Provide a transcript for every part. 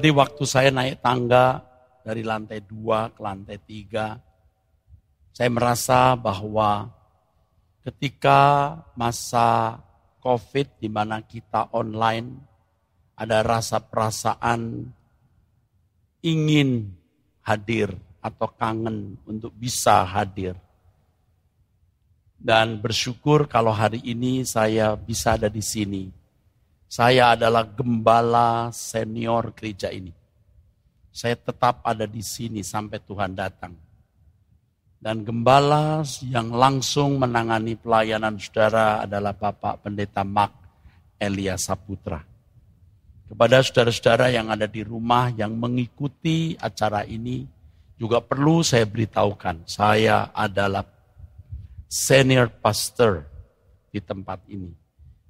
Tadi waktu saya naik tangga dari lantai dua ke lantai tiga, saya merasa bahwa ketika masa COVID di mana kita online, ada rasa perasaan ingin hadir atau kangen untuk bisa hadir. Dan bersyukur kalau hari ini saya bisa ada di sini. Saya adalah gembala senior gereja ini. Saya tetap ada di sini sampai Tuhan datang. Dan gembala yang langsung menangani pelayanan saudara adalah Bapak Pendeta Mark Elia Saputra. Kepada saudara-saudara yang ada di rumah yang mengikuti acara ini, juga perlu saya beritahukan, saya adalah senior pastor di tempat ini.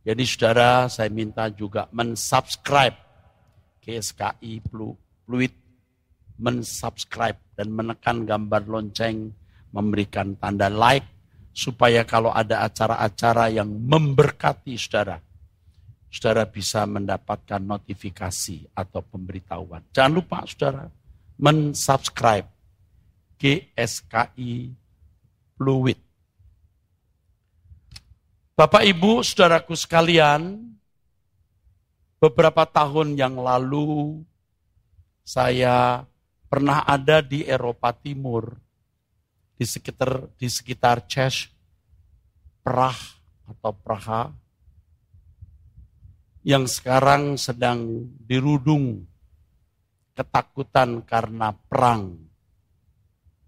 Jadi saudara, saya minta juga mensubscribe KSKI Fluid, mensubscribe dan menekan gambar lonceng, memberikan tanda like, supaya kalau ada acara-acara yang memberkati saudara, saudara bisa mendapatkan notifikasi atau pemberitahuan. Jangan lupa saudara mensubscribe GSKI Fluid. Bapak Ibu, saudaraku sekalian, beberapa tahun yang lalu saya pernah ada di Eropa Timur, di sekitar di sekitar Czech, Prah atau Praha, yang sekarang sedang dirudung ketakutan karena perang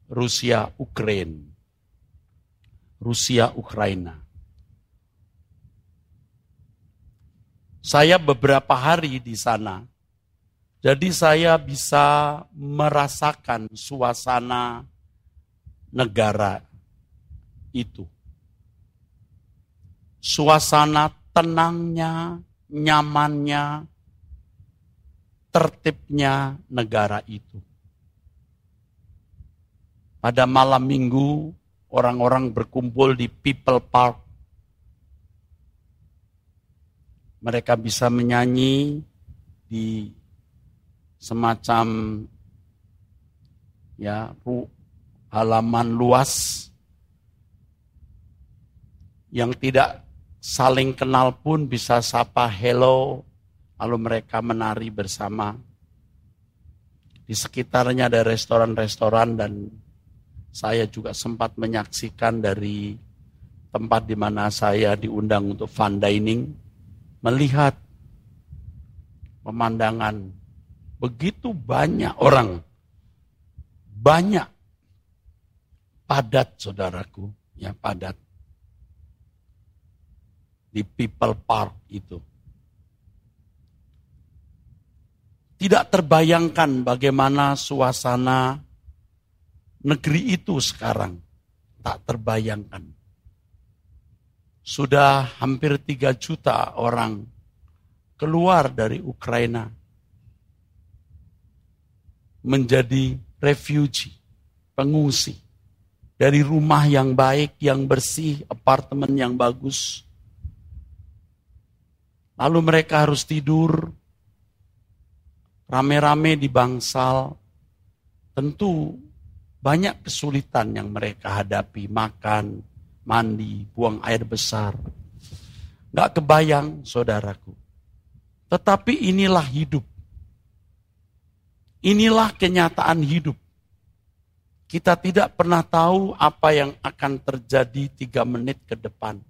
Rusia Ukraina. Rusia Ukraina. Saya beberapa hari di sana. Jadi saya bisa merasakan suasana negara itu. Suasana tenangnya, nyamannya, tertibnya negara itu. Pada malam minggu, orang-orang berkumpul di People Park. Mereka bisa menyanyi di semacam ya halaman luas yang tidak saling kenal pun bisa sapa hello, lalu mereka menari bersama. Di sekitarnya ada restoran-restoran dan saya juga sempat menyaksikan dari tempat di mana saya diundang untuk fun dining, melihat pemandangan begitu banyak orang, banyak padat saudaraku, ya padat di People Park itu. Tidak terbayangkan bagaimana suasana negeri itu sekarang. Tak terbayangkan. Sudah hampir tiga juta orang keluar dari Ukraina menjadi refugee, pengungsi. Dari rumah yang baik, yang bersih, apartemen yang bagus, Lalu mereka harus tidur rame-rame di bangsal. Tentu banyak kesulitan yang mereka hadapi, makan, mandi, buang air besar. Gak kebayang saudaraku. Tetapi inilah hidup. Inilah kenyataan hidup. Kita tidak pernah tahu apa yang akan terjadi tiga menit ke depan.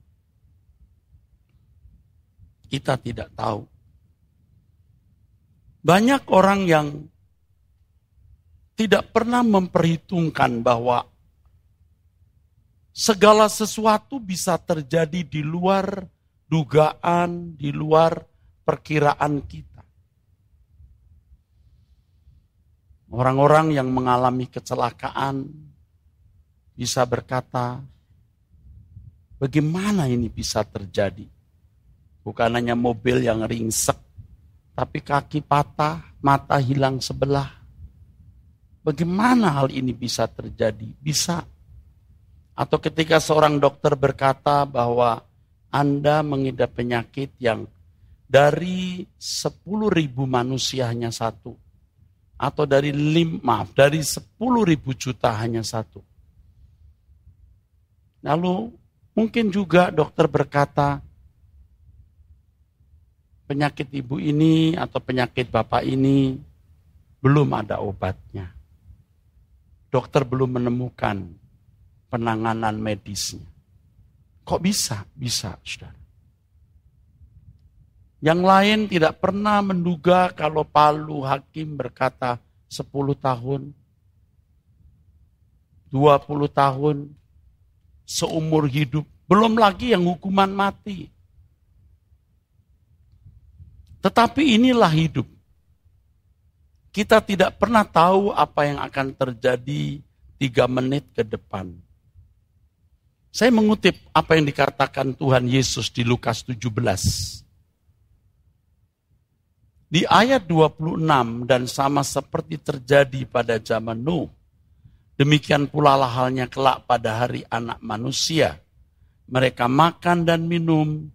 Kita tidak tahu. Banyak orang yang tidak pernah memperhitungkan bahwa segala sesuatu bisa terjadi di luar dugaan, di luar perkiraan kita. Orang-orang yang mengalami kecelakaan bisa berkata, "Bagaimana ini bisa terjadi?" Bukan hanya mobil yang ringsek, tapi kaki patah, mata hilang sebelah. Bagaimana hal ini bisa terjadi? Bisa. Atau ketika seorang dokter berkata bahwa Anda mengidap penyakit yang dari 10 ribu manusia hanya satu atau dari lim, maaf dari 10 ribu juta hanya satu. Lalu mungkin juga dokter berkata penyakit ibu ini atau penyakit bapak ini belum ada obatnya. Dokter belum menemukan penanganan medisnya. Kok bisa? Bisa, saudara. Yang lain tidak pernah menduga kalau Palu Hakim berkata 10 tahun, 20 tahun, seumur hidup. Belum lagi yang hukuman mati. Tetapi inilah hidup. Kita tidak pernah tahu apa yang akan terjadi tiga menit ke depan. Saya mengutip apa yang dikatakan Tuhan Yesus di Lukas 17. Di ayat 26 dan sama seperti terjadi pada zaman Nuh, demikian pula lah halnya kelak pada hari anak manusia. Mereka makan dan minum,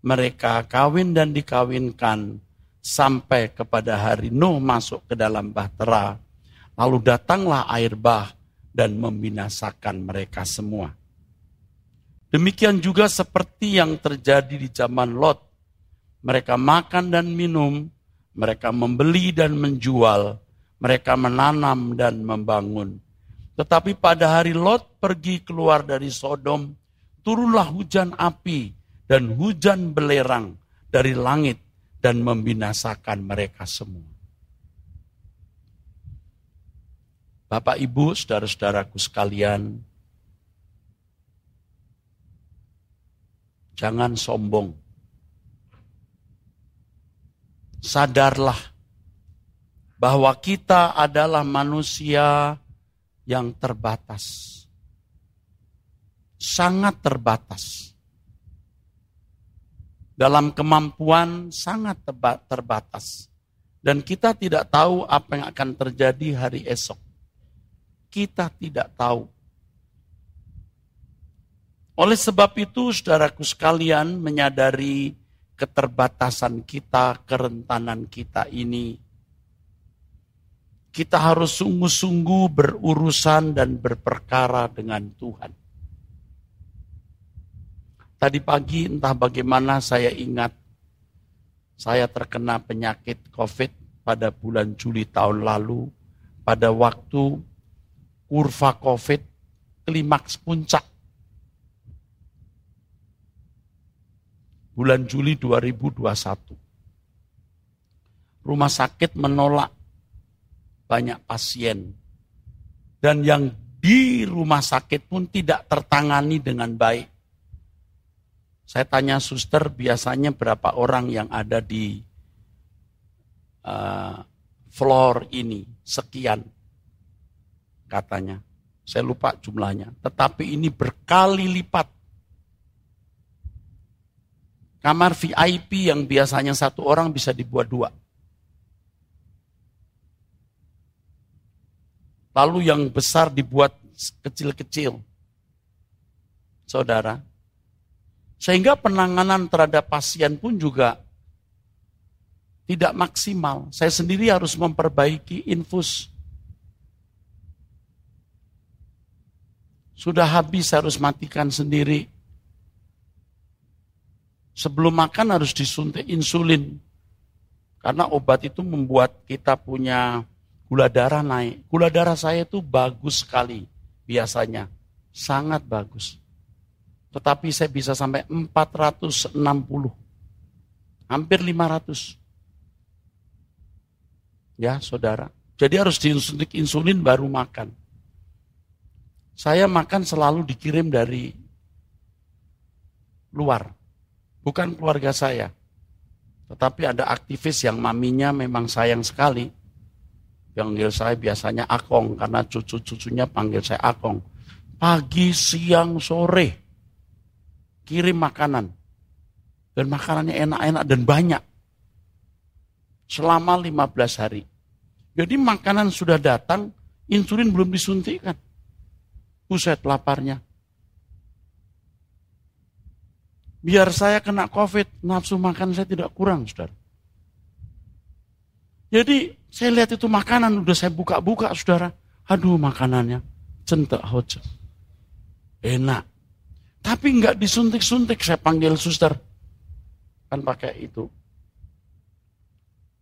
mereka kawin dan dikawinkan, sampai kepada hari Nuh masuk ke dalam bahtera. Lalu datanglah air bah dan membinasakan mereka semua. Demikian juga seperti yang terjadi di zaman Lot. Mereka makan dan minum, mereka membeli dan menjual, mereka menanam dan membangun. Tetapi pada hari Lot pergi keluar dari Sodom, turunlah hujan api dan hujan belerang dari langit dan membinasakan mereka semua. Bapak, Ibu, saudara-saudaraku sekalian, jangan sombong sadarlah bahwa kita adalah manusia yang terbatas. Sangat terbatas. Dalam kemampuan sangat terbatas. Dan kita tidak tahu apa yang akan terjadi hari esok. Kita tidak tahu. Oleh sebab itu, saudaraku sekalian, menyadari keterbatasan kita, kerentanan kita ini. Kita harus sungguh-sungguh berurusan dan berperkara dengan Tuhan. Tadi pagi entah bagaimana saya ingat saya terkena penyakit COVID pada bulan Juli tahun lalu pada waktu kurva COVID klimaks puncak bulan Juli 2021. Rumah sakit menolak banyak pasien. Dan yang di rumah sakit pun tidak tertangani dengan baik. Saya tanya suster biasanya berapa orang yang ada di uh, floor ini, sekian katanya. Saya lupa jumlahnya. Tetapi ini berkali lipat Kamar VIP yang biasanya satu orang bisa dibuat dua. Lalu yang besar dibuat kecil-kecil. Saudara. Sehingga penanganan terhadap pasien pun juga tidak maksimal. Saya sendiri harus memperbaiki infus. Sudah habis harus matikan sendiri sebelum makan harus disuntik insulin. Karena obat itu membuat kita punya gula darah naik. Gula darah saya itu bagus sekali biasanya. Sangat bagus. Tetapi saya bisa sampai 460. Hampir 500. Ya saudara. Jadi harus disuntik insulin baru makan. Saya makan selalu dikirim dari luar bukan keluarga saya. Tetapi ada aktivis yang maminya memang sayang sekali. Panggil saya biasanya Akong, karena cucu-cucunya panggil saya Akong. Pagi, siang, sore, kirim makanan. Dan makanannya enak-enak dan banyak. Selama 15 hari. Jadi makanan sudah datang, insulin belum disuntikkan. Buset laparnya. Biar saya kena COVID, nafsu makan saya tidak kurang, saudara. Jadi saya lihat itu makanan udah saya buka-buka saudara. Aduh makanannya centek hoja. Enak. Tapi nggak disuntik-suntik saya panggil suster. Kan pakai itu.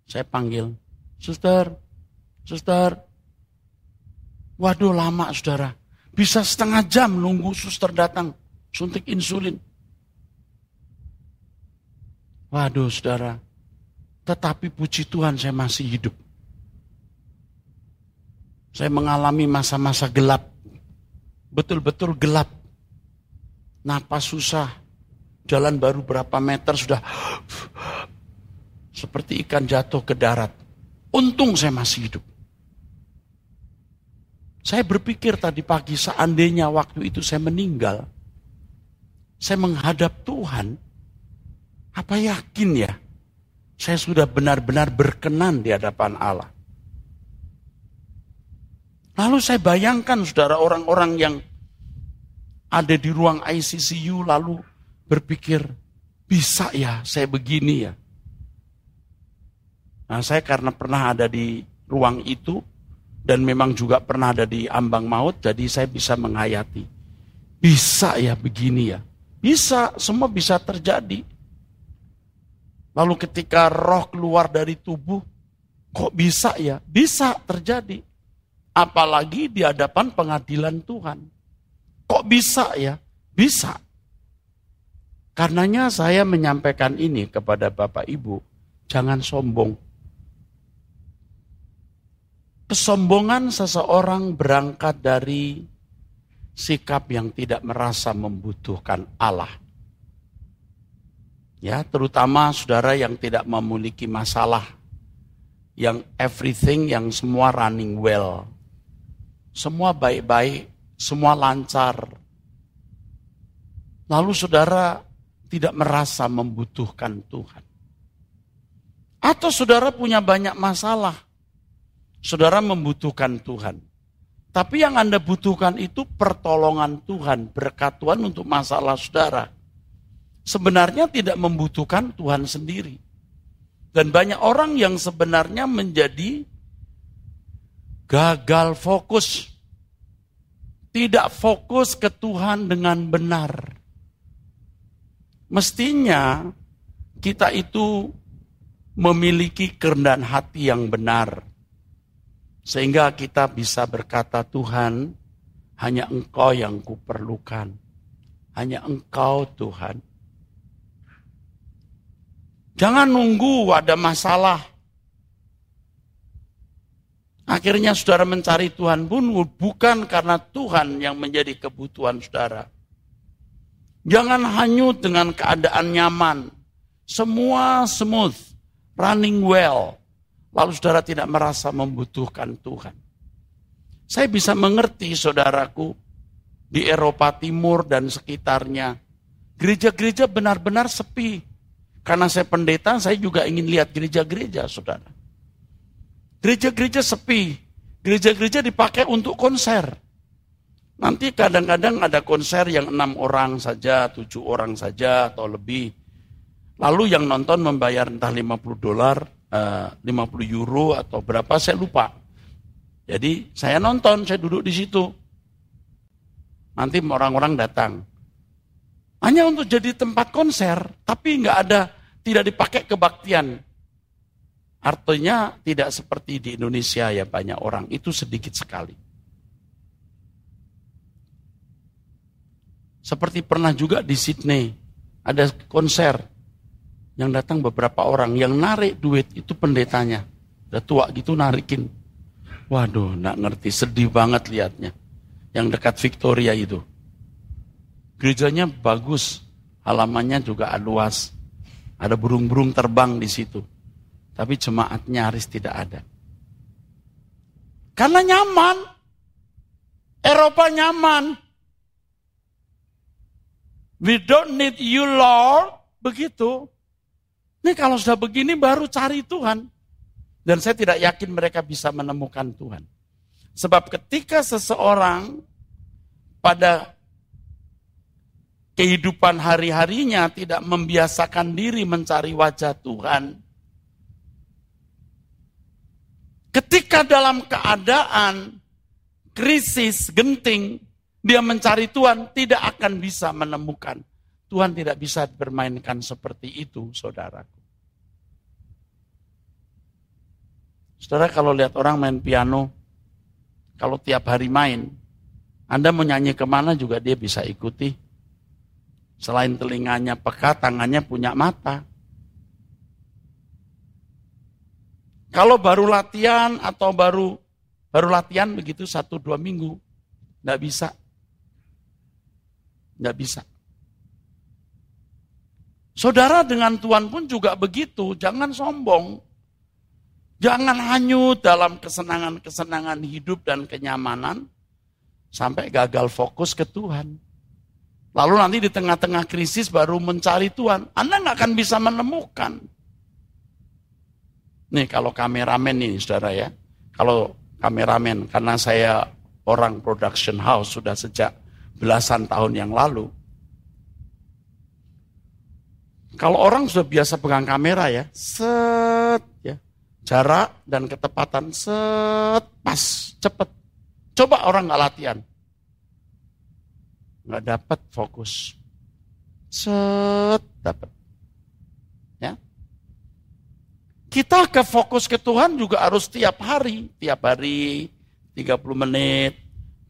Saya panggil, suster, suster. Waduh lama saudara. Bisa setengah jam nunggu suster datang. Suntik insulin. Waduh saudara. Tetapi puji Tuhan saya masih hidup. Saya mengalami masa-masa gelap. Betul-betul gelap. Napas susah. Jalan baru berapa meter sudah seperti ikan jatuh ke darat. Untung saya masih hidup. Saya berpikir tadi pagi seandainya waktu itu saya meninggal, saya menghadap Tuhan, apa yakin ya saya sudah benar-benar berkenan di hadapan Allah. Lalu saya bayangkan saudara orang-orang yang ada di ruang ICCU lalu berpikir, bisa ya saya begini ya. Nah saya karena pernah ada di ruang itu, dan memang juga pernah ada di ambang maut, jadi saya bisa menghayati. Bisa ya begini ya. Bisa, semua bisa terjadi. Lalu ketika roh keluar dari tubuh, kok bisa ya? Bisa terjadi. Apalagi di hadapan pengadilan Tuhan. Kok bisa ya? Bisa. Karenanya saya menyampaikan ini kepada Bapak Ibu, jangan sombong. Kesombongan seseorang berangkat dari sikap yang tidak merasa membutuhkan Allah. Ya, terutama saudara yang tidak memiliki masalah, yang everything, yang semua running well. Semua baik-baik, semua lancar. Lalu saudara tidak merasa membutuhkan Tuhan. Atau saudara punya banyak masalah, Saudara membutuhkan Tuhan. Tapi yang Anda butuhkan itu pertolongan Tuhan, berkat Tuhan untuk masalah saudara. Sebenarnya tidak membutuhkan Tuhan sendiri. Dan banyak orang yang sebenarnya menjadi gagal fokus. Tidak fokus ke Tuhan dengan benar. Mestinya kita itu memiliki kerendahan hati yang benar sehingga kita bisa berkata, Tuhan, hanya Engkau yang kuperlukan. Hanya Engkau Tuhan. Jangan nunggu ada masalah. Akhirnya saudara mencari Tuhan pun bukan karena Tuhan yang menjadi kebutuhan saudara. Jangan hanyut dengan keadaan nyaman. Semua smooth, running well. Lalu saudara tidak merasa membutuhkan Tuhan. Saya bisa mengerti saudaraku di Eropa Timur dan sekitarnya. Gereja-gereja benar-benar sepi. Karena saya pendeta, saya juga ingin lihat gereja-gereja, saudara. Gereja-gereja sepi. Gereja-gereja dipakai untuk konser. Nanti kadang-kadang ada konser yang enam orang saja, tujuh orang saja, atau lebih. Lalu yang nonton membayar entah 50 dolar, 50 eh, euro atau berapa saya lupa. Jadi saya nonton, saya duduk di situ. Nanti orang-orang datang. Hanya untuk jadi tempat konser, tapi nggak ada, tidak dipakai kebaktian. Artinya tidak seperti di Indonesia ya banyak orang, itu sedikit sekali. Seperti pernah juga di Sydney, ada konser, yang datang beberapa orang, yang narik duit itu pendetanya. Udah tua gitu narikin. Waduh, nggak ngerti, sedih banget liatnya. Yang dekat Victoria itu. Gerejanya bagus, halamannya juga luas. Ada burung-burung terbang di situ. Tapi jemaatnya nyaris tidak ada. Karena nyaman. Eropa nyaman. We don't need you Lord. Begitu. Ini kalau sudah begini baru cari Tuhan. Dan saya tidak yakin mereka bisa menemukan Tuhan. Sebab ketika seseorang pada kehidupan hari-harinya tidak membiasakan diri mencari wajah Tuhan, Ketika dalam keadaan krisis, genting, dia mencari Tuhan, tidak akan bisa menemukan. Tuhan tidak bisa bermainkan seperti itu, saudaraku. Saudara kalau lihat orang main piano, kalau tiap hari main, Anda mau nyanyi ke mana juga dia bisa ikuti. Selain telinganya peka, tangannya punya mata. Kalau baru latihan atau baru baru latihan begitu satu dua minggu, nggak bisa, nggak bisa. Saudara dengan Tuhan pun juga begitu, jangan sombong. Jangan hanyut dalam kesenangan-kesenangan hidup dan kenyamanan sampai gagal fokus ke Tuhan. Lalu nanti di tengah-tengah krisis baru mencari Tuhan. Anda nggak akan bisa menemukan. Nih kalau kameramen nih saudara ya. Kalau kameramen karena saya orang production house sudah sejak belasan tahun yang lalu. Kalau orang sudah biasa pegang kamera ya, set ya, jarak dan ketepatan set pas cepet. Coba orang nggak latihan, nggak dapat fokus. Set dapat. Kita ke fokus ke Tuhan juga harus tiap hari. Tiap hari 30 menit.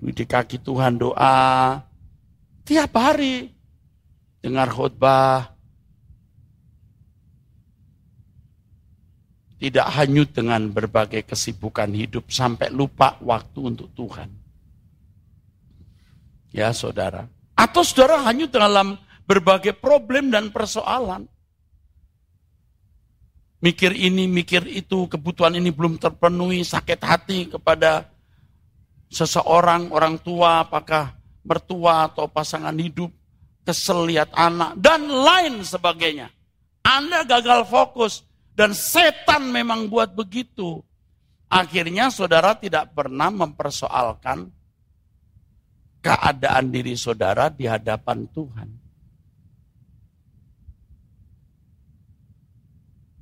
Di kaki Tuhan doa. Tiap hari. Dengar khutbah. Tidak hanyut dengan berbagai kesibukan hidup sampai lupa waktu untuk Tuhan. Ya saudara. Atau saudara hanyut dalam berbagai problem dan persoalan mikir ini, mikir itu, kebutuhan ini belum terpenuhi, sakit hati kepada seseorang, orang tua, apakah mertua atau pasangan hidup, kesel lihat anak, dan lain sebagainya. Anda gagal fokus, dan setan memang buat begitu. Akhirnya saudara tidak pernah mempersoalkan keadaan diri saudara di hadapan Tuhan.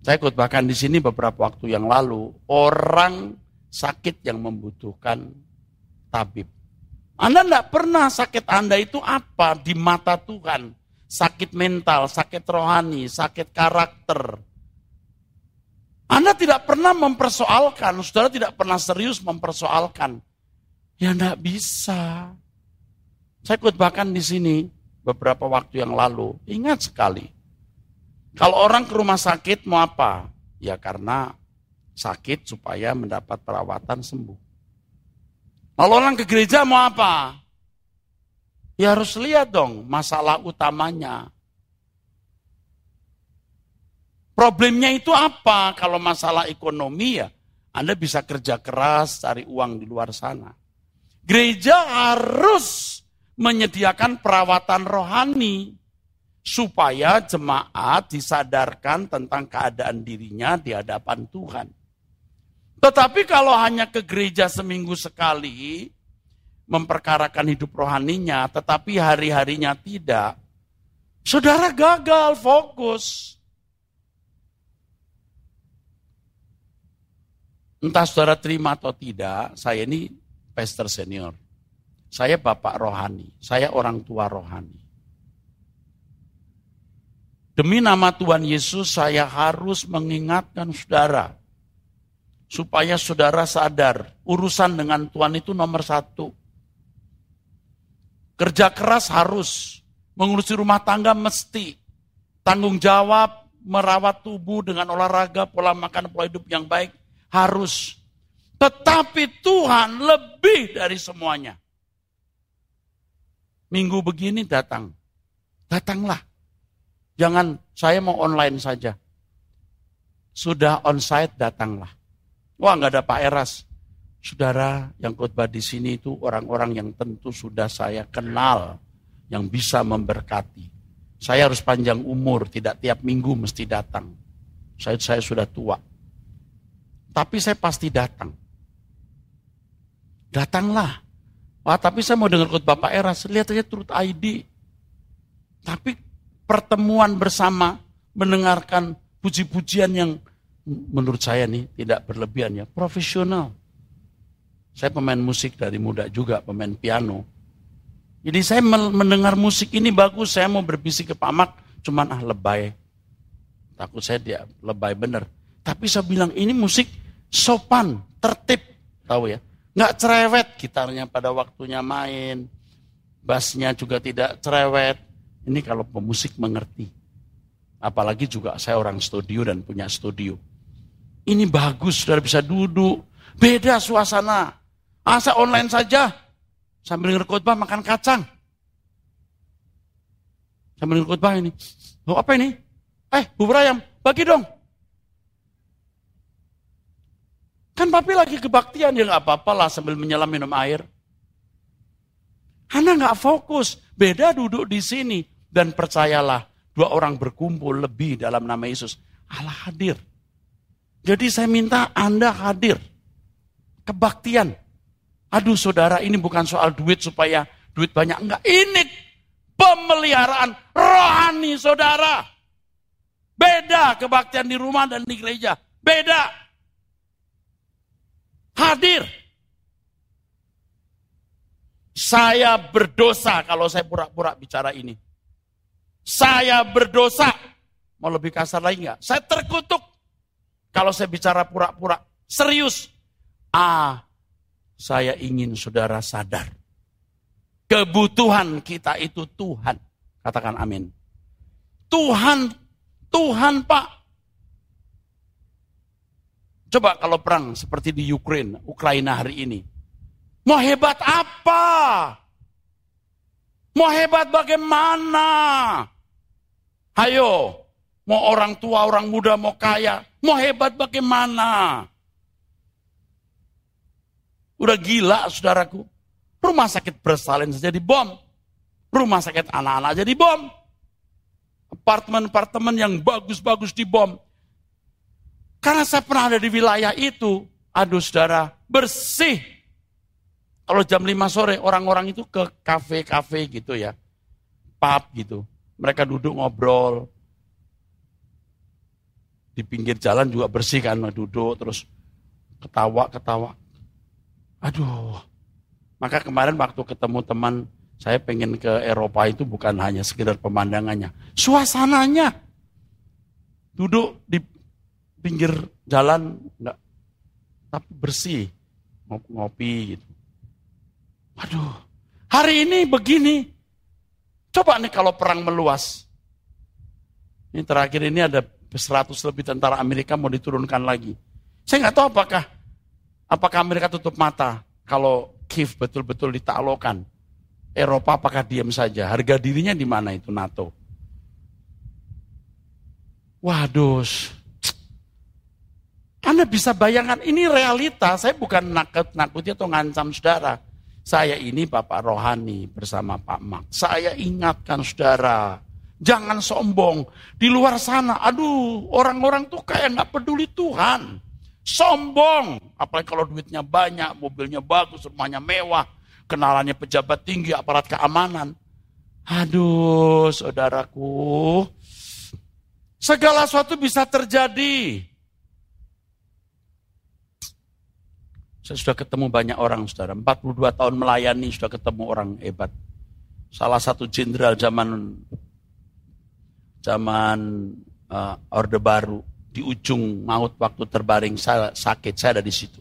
Saya khotbahkan di sini beberapa waktu yang lalu, orang sakit yang membutuhkan tabib. Anda tidak pernah sakit Anda itu apa di mata Tuhan. Sakit mental, sakit rohani, sakit karakter. Anda tidak pernah mempersoalkan, saudara tidak pernah serius mempersoalkan. Ya tidak bisa. Saya khotbahkan di sini beberapa waktu yang lalu. Ingat sekali, kalau orang ke rumah sakit mau apa? Ya karena sakit supaya mendapat perawatan sembuh. Lalu orang ke gereja mau apa? Ya harus lihat dong masalah utamanya. Problemnya itu apa? Kalau masalah ekonomi ya, Anda bisa kerja keras, cari uang di luar sana. Gereja harus menyediakan perawatan rohani supaya jemaat disadarkan tentang keadaan dirinya di hadapan Tuhan. Tetapi kalau hanya ke gereja seminggu sekali, memperkarakan hidup rohaninya, tetapi hari-harinya tidak, saudara gagal fokus. Entah saudara terima atau tidak, saya ini pastor senior. Saya bapak rohani, saya orang tua rohani. Demi nama Tuhan Yesus saya harus mengingatkan saudara. Supaya saudara sadar, urusan dengan Tuhan itu nomor satu. Kerja keras harus, mengurusi rumah tangga mesti. Tanggung jawab, merawat tubuh dengan olahraga, pola makan, pola hidup yang baik, harus. Tetapi Tuhan lebih dari semuanya. Minggu begini datang. Datanglah Jangan saya mau online saja. Sudah onsite datanglah. Wah nggak ada Pak Eras. Saudara yang khotbah di sini itu orang-orang yang tentu sudah saya kenal. Yang bisa memberkati. Saya harus panjang umur, tidak tiap minggu mesti datang. Saya, saya sudah tua. Tapi saya pasti datang. Datanglah. Wah, tapi saya mau dengar khotbah Pak Eras. Lihat aja turut ID. Tapi pertemuan bersama, mendengarkan puji-pujian yang menurut saya nih tidak berlebihan ya, profesional. Saya pemain musik dari muda juga, pemain piano. Jadi saya mendengar musik ini bagus, saya mau berbisik ke Pak Mak, cuman ah lebay. Takut saya dia lebay bener. Tapi saya bilang ini musik sopan, tertib, tahu ya. Nggak cerewet gitarnya pada waktunya main, bassnya juga tidak cerewet. Ini kalau pemusik mengerti. Apalagi juga saya orang studio dan punya studio. Ini bagus, sudah bisa duduk. Beda suasana. Asa online saja. Sambil denger khotbah makan kacang. Sambil denger khotbah ini. Oh apa ini? Eh, bubur ayam, bagi dong. Kan papi lagi kebaktian, ya nggak apa-apa lah sambil menyelam minum air. Anda nggak fokus, beda duduk di sini. Dan percayalah, dua orang berkumpul lebih dalam nama Yesus. Allah hadir. Jadi saya minta Anda hadir. Kebaktian. Aduh saudara ini bukan soal duit supaya duit banyak. Enggak, ini pemeliharaan rohani saudara. Beda kebaktian di rumah dan di gereja. Beda. Hadir. Saya berdosa kalau saya pura-pura bicara ini. Saya berdosa. Mau lebih kasar lagi nggak? Saya terkutuk. Kalau saya bicara pura-pura. Serius. Ah, saya ingin saudara sadar. Kebutuhan kita itu Tuhan. Katakan amin. Tuhan, Tuhan Pak. Coba kalau perang seperti di Ukraina, Ukraina hari ini. Mau hebat apa? Mau hebat bagaimana? Ayo, mau orang tua, orang muda, mau kaya, mau hebat bagaimana? Udah gila saudaraku. Rumah sakit bersalin saja dibom. Rumah sakit anak-anak jadi bom. Apartemen-apartemen yang bagus-bagus dibom. Karena saya pernah ada di wilayah itu. Aduh saudara, bersih. Kalau jam 5 sore orang-orang itu ke kafe-kafe gitu ya. Pub gitu. Mereka duduk ngobrol. Di pinggir jalan juga bersih kan, duduk terus ketawa-ketawa. Aduh. Maka kemarin waktu ketemu teman, saya pengen ke Eropa itu bukan hanya sekedar pemandangannya. Suasananya. Duduk di pinggir jalan, enggak, tapi bersih. Ngopi gitu. Aduh, hari ini begini, Coba nih kalau perang meluas. Ini terakhir ini ada 100 lebih tentara Amerika mau diturunkan lagi. Saya nggak tahu apakah apakah Amerika tutup mata kalau Kiev betul-betul ditaklukkan. Eropa apakah diam saja? Harga dirinya di mana itu NATO? Waduh. Anda bisa bayangkan ini realita. Saya bukan nakut-nakuti atau ngancam saudara. Saya ini Bapak Rohani bersama Pak Mak. Saya ingatkan saudara, jangan sombong. Di luar sana, aduh orang-orang tuh kayak nggak peduli Tuhan. Sombong, apalagi kalau duitnya banyak, mobilnya bagus, rumahnya mewah, kenalannya pejabat tinggi, aparat keamanan. Aduh, saudaraku, segala sesuatu bisa terjadi. Saya sudah ketemu banyak orang, saudara. 42 tahun melayani, sudah ketemu orang hebat. Salah satu jenderal zaman zaman uh, Orde Baru di ujung maut waktu terbaring saya sakit, saya ada di situ.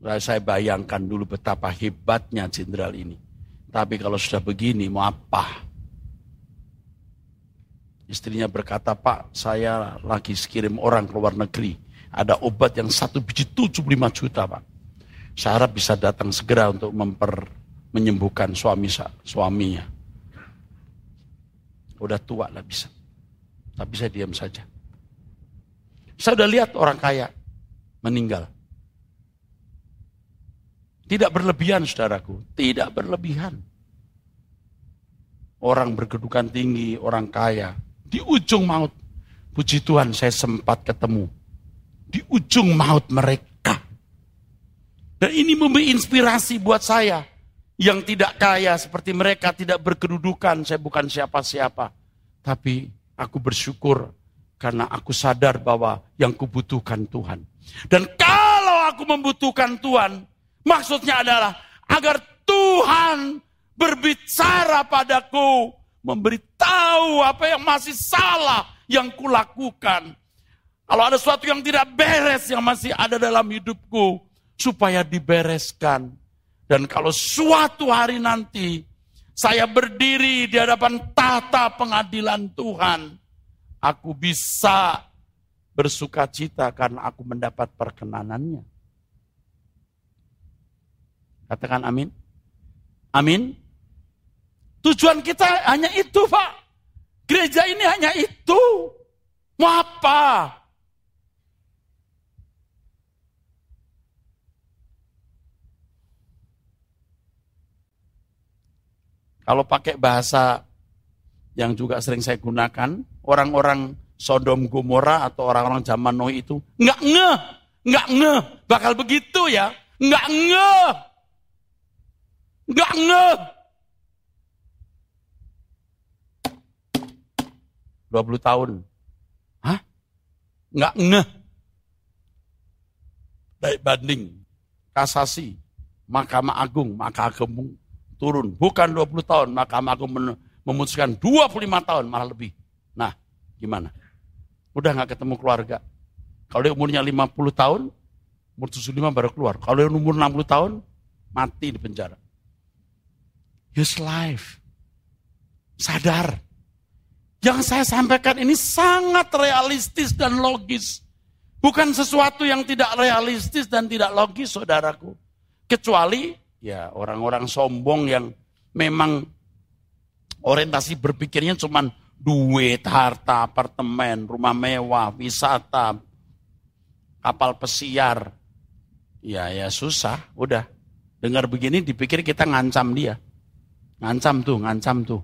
Saya bayangkan dulu betapa hebatnya jenderal ini. Tapi kalau sudah begini, mau apa? Istrinya berkata, Pak, saya lagi kirim orang ke luar negeri ada obat yang satu biji 75 juta Pak. Saya harap bisa datang segera untuk memper, menyembuhkan suami suaminya. Udah tua lah bisa. Tapi saya diam saja. Saya udah lihat orang kaya meninggal. Tidak berlebihan saudaraku, tidak berlebihan. Orang berkedudukan tinggi, orang kaya, di ujung maut. Puji Tuhan saya sempat ketemu di ujung maut mereka. Dan ini memberi inspirasi buat saya yang tidak kaya seperti mereka, tidak berkedudukan, saya bukan siapa-siapa. Tapi aku bersyukur Karena aku sadar bahwa yang kubutuhkan Tuhan. Dan kalau aku membutuhkan Tuhan, maksudnya adalah agar Tuhan berbicara padaku, memberitahu apa yang masih salah yang kulakukan. Kalau ada sesuatu yang tidak beres yang masih ada dalam hidupku, supaya dibereskan. Dan kalau suatu hari nanti saya berdiri di hadapan tata pengadilan Tuhan, aku bisa bersuka cita karena aku mendapat perkenanannya. Katakan amin. Amin. Tujuan kita hanya itu, Pak. Gereja ini hanya itu. Mau apa? Kalau pakai bahasa yang juga sering saya gunakan, orang-orang Sodom Gomora atau orang-orang zaman Nuh itu nggak ngeh, nggak ngeh, bakal begitu ya, nggak ngeh, nggak ngeh. 20 tahun. Hah? Nggak ngeh. Baik banding, kasasi, Mahkamah Agung, Mahkamah Agung turun. Bukan 20 tahun, Mahkamah Agung memutuskan 25 tahun, malah lebih. Nah, gimana? Udah nggak ketemu keluarga. Kalau dia umurnya 50 tahun, umur 75 baru keluar. Kalau dia umur 60 tahun, mati di penjara. His life. Sadar. Yang saya sampaikan ini sangat realistis dan logis. Bukan sesuatu yang tidak realistis dan tidak logis, saudaraku. Kecuali ya orang-orang sombong yang memang orientasi berpikirnya cuma duit, harta, apartemen, rumah mewah, wisata, kapal pesiar. Ya, ya susah, udah. Dengar begini dipikir kita ngancam dia. Ngancam tuh, ngancam tuh.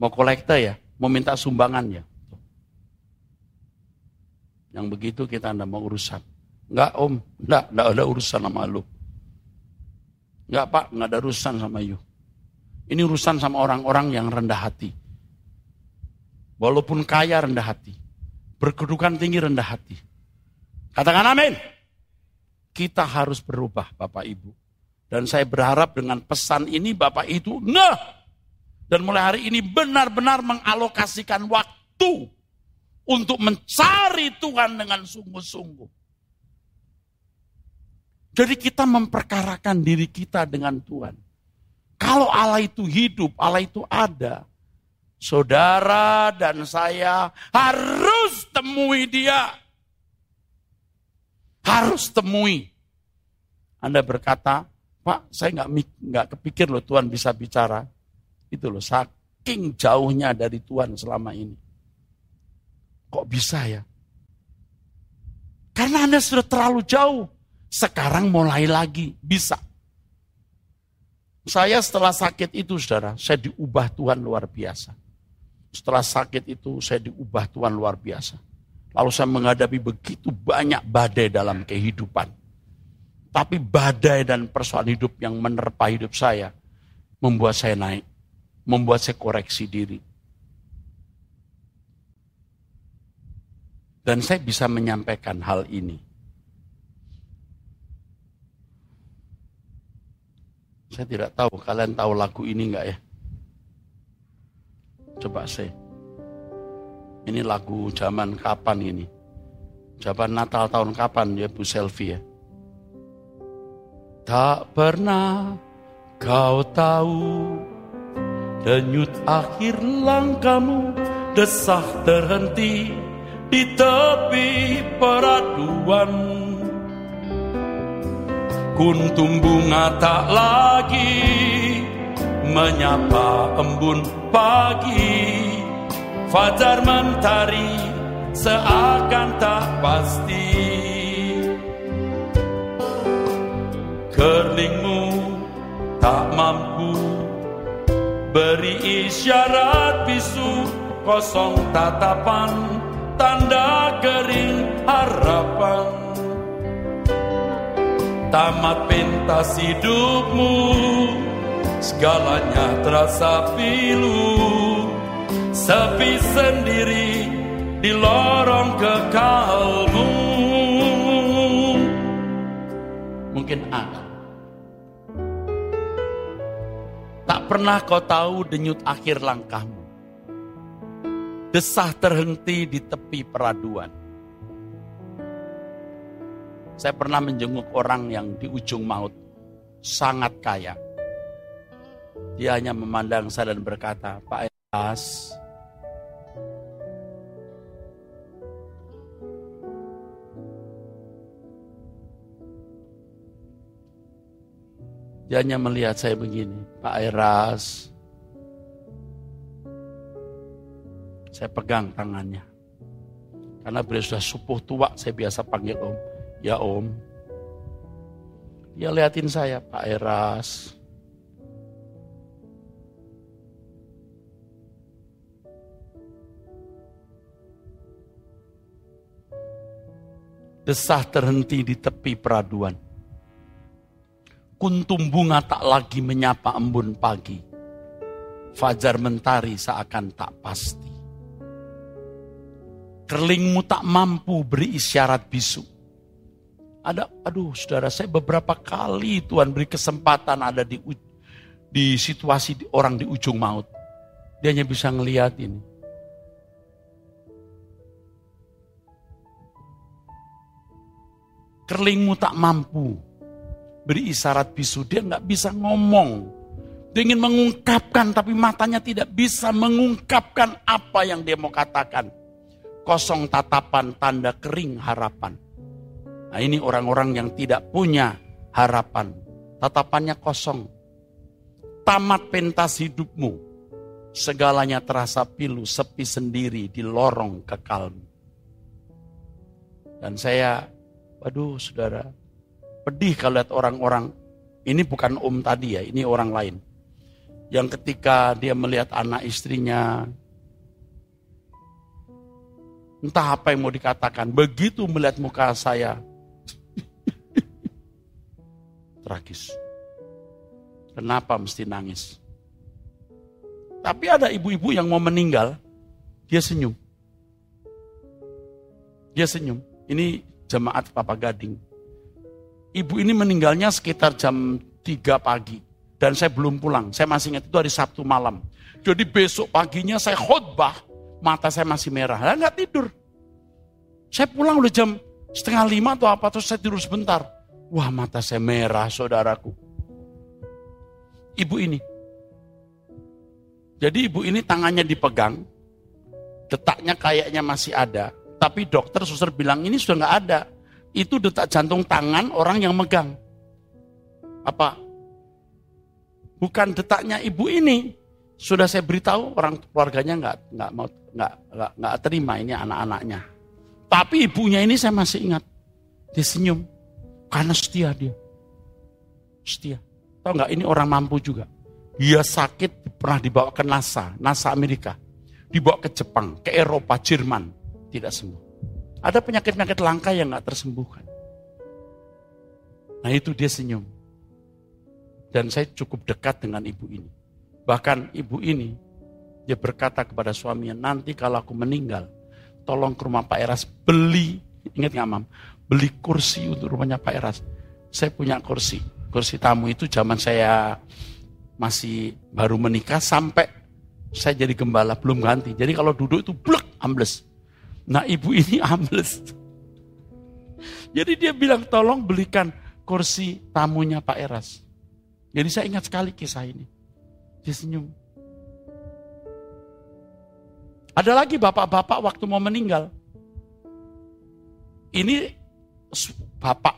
Mau kolekte ya, mau minta sumbangan ya. Yang begitu kita anda mau urusan. Enggak om, enggak, enggak ada urusan sama lu. Enggak pak, enggak ada urusan sama you. Ini urusan sama orang-orang yang rendah hati. Walaupun kaya rendah hati. Berkedudukan tinggi rendah hati. Katakan amin. Kita harus berubah Bapak Ibu. Dan saya berharap dengan pesan ini Bapak itu nah. Dan mulai hari ini benar-benar mengalokasikan waktu untuk mencari Tuhan dengan sungguh-sungguh. Jadi kita memperkarakan diri kita dengan Tuhan. Kalau Allah itu hidup, Allah itu ada. Saudara dan saya harus temui dia. Harus temui. Anda berkata, Pak, saya nggak nggak kepikir loh Tuhan bisa bicara. Itu loh, saking jauhnya dari Tuhan selama ini. Kok bisa ya? Karena Anda sudah terlalu jauh. Sekarang mulai lagi, bisa. Saya setelah sakit itu, saudara, saya diubah Tuhan luar biasa. Setelah sakit itu, saya diubah Tuhan luar biasa. Lalu saya menghadapi begitu banyak badai dalam kehidupan. Tapi badai dan persoalan hidup yang menerpa hidup saya, membuat saya naik. Membuat saya koreksi diri. Dan saya bisa menyampaikan hal ini Saya tidak tahu, kalian tahu lagu ini enggak ya? Coba saya. Ini lagu zaman kapan ini? Zaman Natal tahun kapan ya Bu Selvi ya? Tak pernah kau tahu Denyut akhir langkahmu Desah terhenti di tepi peraduan Kuntum bunga tak lagi menyapa embun pagi. Fajar mentari seakan tak pasti. Kerlingmu tak mampu beri isyarat bisu Kosong tatapan tanda kering harapan tamat pentas hidupmu Segalanya terasa pilu Sepi sendiri di lorong kekalmu. Mungkin A. Tak pernah kau tahu denyut akhir langkahmu. Desah terhenti di tepi peraduan. Saya pernah menjenguk orang yang di ujung maut, sangat kaya. Dia hanya memandang saya dan berkata, Pak Elas, Dia hanya melihat saya begini, Pak Eras. Saya pegang tangannya. Karena beliau sudah supuh tua, saya biasa panggil om. Ya om. Dia liatin saya, Pak Eras. Desah terhenti di tepi peraduan kuntum bunga tak lagi menyapa embun pagi. Fajar mentari seakan tak pasti. Kerlingmu tak mampu beri isyarat bisu. Ada, aduh saudara saya beberapa kali Tuhan beri kesempatan ada di di situasi orang di ujung maut. Dia hanya bisa ngeliat ini. Kerlingmu tak mampu beri isyarat bisu. Dia nggak bisa ngomong. Dia ingin mengungkapkan tapi matanya tidak bisa mengungkapkan apa yang dia mau katakan. Kosong tatapan tanda kering harapan. Nah ini orang-orang yang tidak punya harapan. Tatapannya kosong. Tamat pentas hidupmu. Segalanya terasa pilu, sepi sendiri di lorong kekalmu. Dan saya, waduh saudara, pedih kalau lihat orang-orang. Ini bukan om tadi ya, ini orang lain. Yang ketika dia melihat anak istrinya, entah apa yang mau dikatakan, begitu melihat muka saya, tragis. Kenapa mesti nangis? Tapi ada ibu-ibu yang mau meninggal, dia senyum. Dia senyum. Ini jemaat Papa Gading. Ibu ini meninggalnya sekitar jam 3 pagi. Dan saya belum pulang. Saya masih ingat itu hari Sabtu malam. Jadi besok paginya saya khotbah. Mata saya masih merah. Saya nggak tidur. Saya pulang udah jam setengah lima atau apa. Terus saya tidur sebentar. Wah mata saya merah saudaraku. Ibu ini. Jadi ibu ini tangannya dipegang. Detaknya kayaknya masih ada. Tapi dokter suster bilang ini sudah nggak ada itu detak jantung tangan orang yang megang. Apa? Bukan detaknya ibu ini. Sudah saya beritahu orang keluarganya nggak nggak mau nggak nggak terima ini anak-anaknya. Tapi ibunya ini saya masih ingat. Dia senyum karena setia dia. Setia. Tahu nggak ini orang mampu juga. Dia sakit pernah dibawa ke NASA, NASA Amerika. Dibawa ke Jepang, ke Eropa, Jerman. Tidak sembuh. Ada penyakit-penyakit langka yang gak tersembuhkan. Nah itu dia senyum. Dan saya cukup dekat dengan ibu ini. Bahkan ibu ini, dia berkata kepada suaminya, nanti kalau aku meninggal, tolong ke rumah Pak Eras, beli, ingat gak mam? Beli kursi untuk rumahnya Pak Eras. Saya punya kursi. Kursi tamu itu zaman saya masih baru menikah sampai saya jadi gembala, belum ganti. Jadi kalau duduk itu blek, ambles. Nah ibu ini ambles. Jadi dia bilang tolong belikan kursi tamunya Pak Eras. Jadi saya ingat sekali kisah ini. Dia senyum. Ada lagi bapak-bapak waktu mau meninggal. Ini bapak,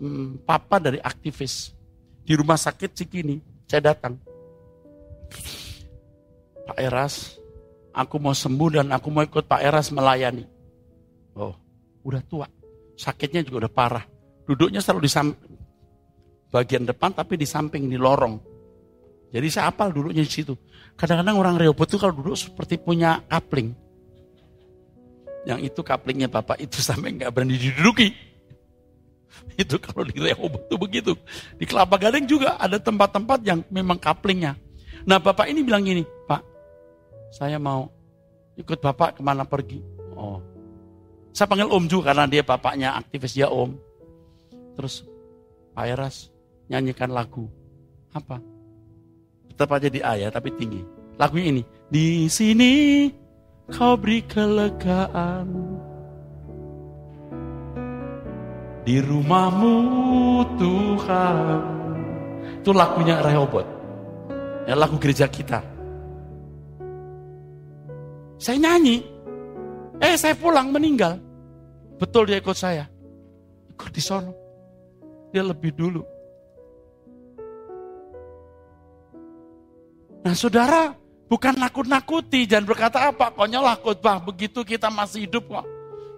mm, papa dari aktivis. Di rumah sakit Cikini, saya datang. Pak Eras, Aku mau sembuh dan aku mau ikut Pak Eras melayani. Oh, udah tua. Sakitnya juga udah parah. Duduknya selalu di bagian depan tapi di samping di lorong. Jadi saya apal duduknya di situ. Kadang-kadang orang Rehoboth itu kalau duduk seperti punya kapling. Yang itu kaplingnya Bapak itu sampai nggak berani diduduki. Itu kalau di Rehoboth itu begitu. Di Kelapa Gading juga ada tempat-tempat yang memang kaplingnya. Nah Bapak ini bilang gini, Pak, saya mau ikut Bapak ke mana pergi. Oh. Saya panggil Om juga karena dia bapaknya aktivis ya Om. Terus Pak Eras nyanyikan lagu. Apa? Tetap aja di A tapi tinggi. Lagunya ini. Di sini kau beri kelegaan. Di rumahmu Tuhan. Itu lagunya Rehobot. Ya lagu gereja kita. Saya nyanyi. Eh saya pulang meninggal. Betul dia ikut saya. Ikut di sono. Dia lebih dulu. Nah saudara, bukan nakut-nakuti, jangan berkata apa, konyol khotbah, begitu kita masih hidup kok.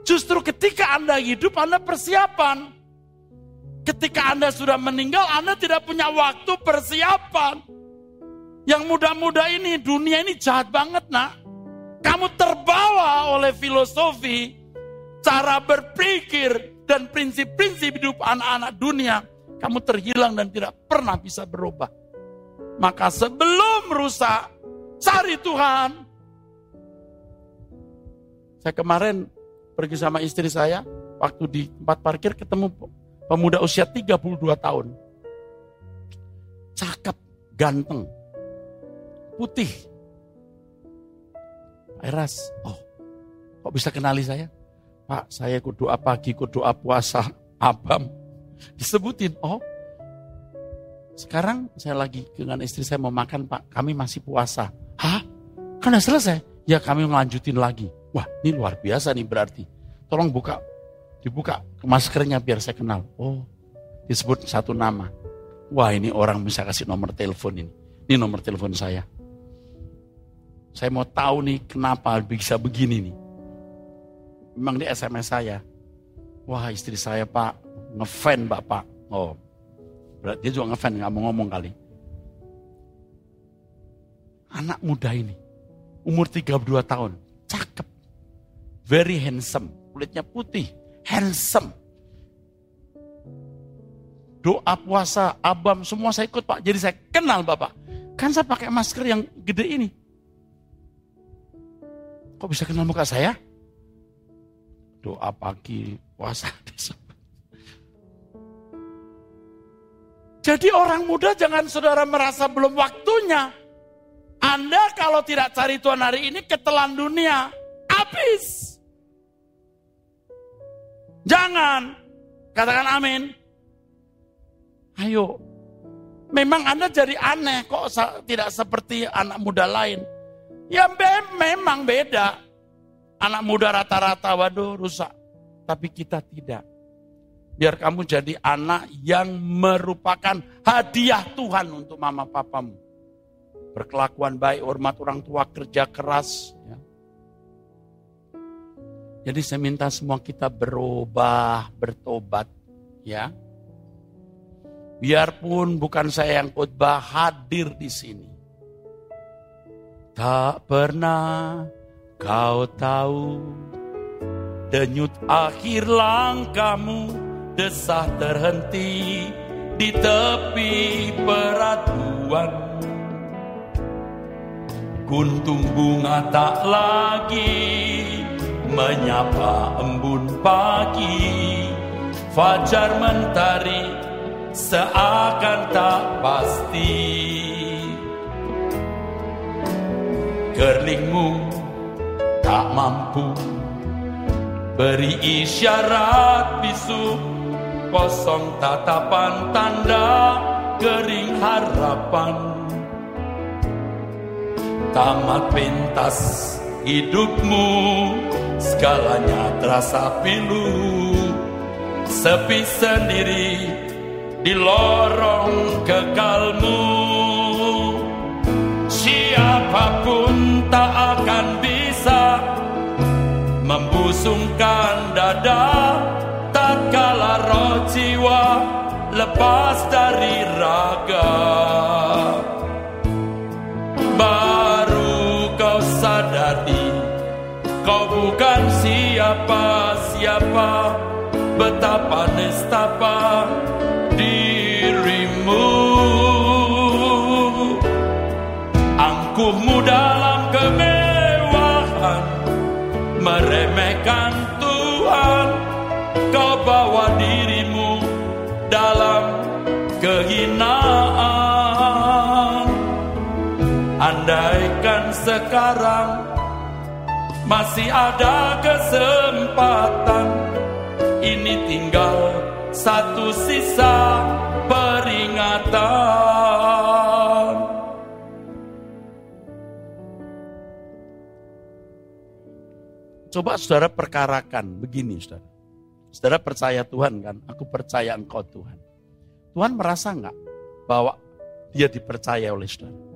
Justru ketika Anda hidup, Anda persiapan. Ketika Anda sudah meninggal, Anda tidak punya waktu persiapan. Yang muda-muda ini, dunia ini jahat banget nak. Kamu terbawa oleh filosofi, cara berpikir, dan prinsip-prinsip hidup anak-anak dunia. Kamu terhilang dan tidak pernah bisa berubah. Maka sebelum rusak, cari Tuhan. Saya kemarin pergi sama istri saya, waktu di tempat parkir ketemu pemuda usia 32 tahun. Cakep, ganteng, putih. Eras, oh kok bisa kenali saya? Pak, saya ikut doa pagi, ikut doa puasa, abam. Disebutin, oh sekarang saya lagi dengan istri saya mau makan pak, kami masih puasa. Hah? Kan udah selesai? Ya kami melanjutin lagi. Wah ini luar biasa nih berarti. Tolong buka, dibuka maskernya biar saya kenal. Oh disebut satu nama. Wah ini orang bisa kasih nomor telepon ini. Ini nomor telepon saya. Saya mau tahu nih kenapa bisa begini nih. Memang di SMS saya. Wah istri saya pak, ngefan bapak. Oh Berarti dia juga ngefan, nggak mau ngomong kali. Anak muda ini, umur 32 tahun, cakep. Very handsome, kulitnya putih, handsome. Doa puasa, abam, semua saya ikut Pak. Jadi saya kenal Bapak. Kan saya pakai masker yang gede ini. Kok bisa kenal muka saya? Doa pagi, puasa, Jadi orang muda jangan saudara merasa belum waktunya. Anda kalau tidak cari Tuhan hari ini ketelan dunia. Habis. Jangan. Katakan amin. Ayo. Memang Anda jadi aneh kok tidak seperti anak muda lain. Ya memang beda. Anak muda rata-rata waduh rusak. Tapi kita tidak. Biar kamu jadi anak yang merupakan hadiah Tuhan untuk mama papamu. Berkelakuan baik, hormat orang tua, kerja keras. Ya. Jadi saya minta semua kita berubah, bertobat. ya. Biarpun bukan saya yang khotbah hadir di sini. Tak pernah kau tahu denyut akhir langkahmu desah terhenti di tepi peratuan Kuntung bunga tak lagi menyapa embun pagi. Fajar mentari seakan tak pasti. Kerlingmu tak mampu beri isyarat bisu Kosong tatapan tanda kering harapan Tamat pentas hidupmu Segalanya terasa pilu. Sepi sendiri di lorong kekalmu. Siapa pun tak akan bisa Membusungkan dada. Kala roh jiwa lepas dari raga Baru kau sadari kau bukan siapa-siapa Betapa nestapa dirimu. Angkuhmu dalam kemewahan Meremehkan sekarang masih ada kesempatan Ini tinggal satu sisa peringatan Coba saudara perkarakan begini saudara. Saudara percaya Tuhan kan? Aku percaya engkau Tuhan. Tuhan merasa enggak bahwa dia dipercaya oleh saudara?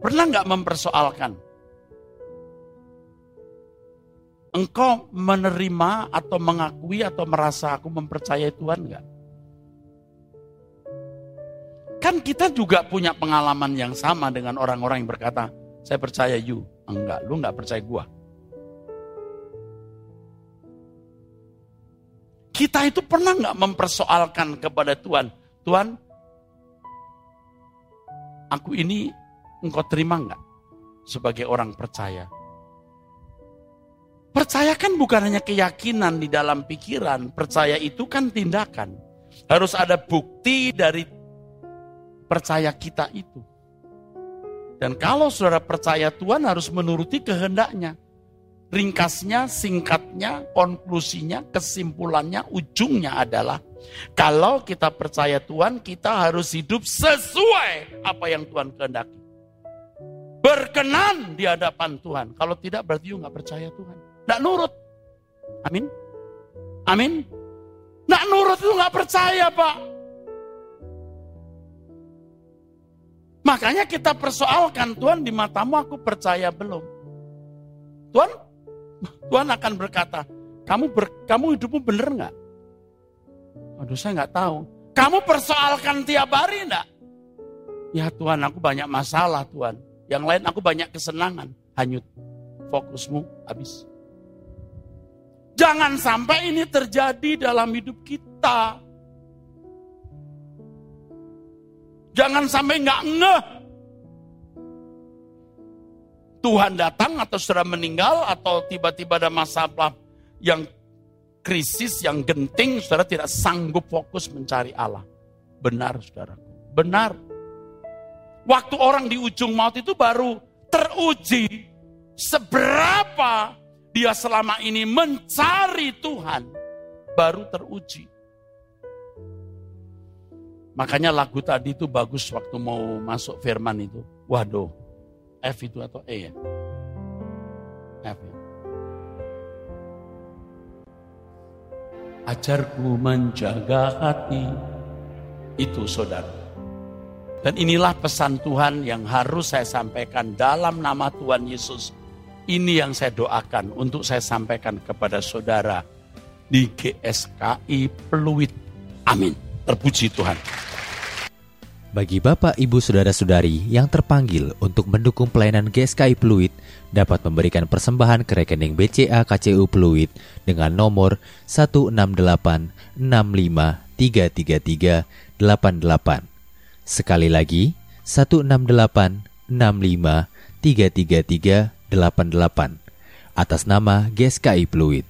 Pernah enggak mempersoalkan? Engkau menerima atau mengakui atau merasa aku mempercayai Tuhan enggak? Kan kita juga punya pengalaman yang sama dengan orang-orang yang berkata, saya percaya you. Enggak, lu enggak percaya gua. Kita itu pernah nggak mempersoalkan kepada Tuhan, Tuhan, aku ini engkau terima nggak sebagai orang percaya? Percaya kan bukan hanya keyakinan di dalam pikiran, percaya itu kan tindakan. Harus ada bukti dari percaya kita itu. Dan kalau saudara percaya Tuhan harus menuruti kehendaknya. Ringkasnya, singkatnya, konklusinya, kesimpulannya, ujungnya adalah kalau kita percaya Tuhan, kita harus hidup sesuai apa yang Tuhan kehendaki. Berkenan di hadapan Tuhan. Kalau tidak berarti you nggak percaya Tuhan. Nggak nurut. Amin. Amin. Nggak nurut itu nggak percaya Pak. Makanya kita persoalkan Tuhan di matamu aku percaya belum. Tuhan Tuhan akan berkata, kamu ber, kamu hidupmu bener nggak? Aduh saya nggak tahu. Kamu persoalkan tiap hari enggak? Ya Tuhan aku banyak masalah Tuhan. Yang lain aku banyak kesenangan. Hanyut. Fokusmu habis. Jangan sampai ini terjadi dalam hidup kita. Jangan sampai nggak ngeh Tuhan datang atau sudah meninggal atau tiba-tiba ada masalah yang krisis, yang genting, saudara tidak sanggup fokus mencari Allah. Benar saudara, benar. Waktu orang di ujung maut itu baru teruji seberapa dia selama ini mencari Tuhan, baru teruji. Makanya lagu tadi itu bagus waktu mau masuk firman itu. Waduh, F itu atau E ya? F ya. Ajarku menjaga hati, itu saudara. Dan inilah pesan Tuhan yang harus saya sampaikan dalam nama Tuhan Yesus. Ini yang saya doakan untuk saya sampaikan kepada saudara di GSKI Peluit. Amin. Terpuji Tuhan. Bagi Bapak, Ibu, Saudara-saudari yang terpanggil untuk mendukung pelayanan GSKI Pluit dapat memberikan persembahan ke rekening BCA KCU Pluit dengan nomor 1686533388. Sekali lagi, 1686533388 atas nama GSKI Pluit.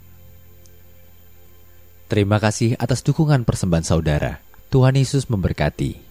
Terima kasih atas dukungan persembahan saudara. Tuhan Yesus memberkati.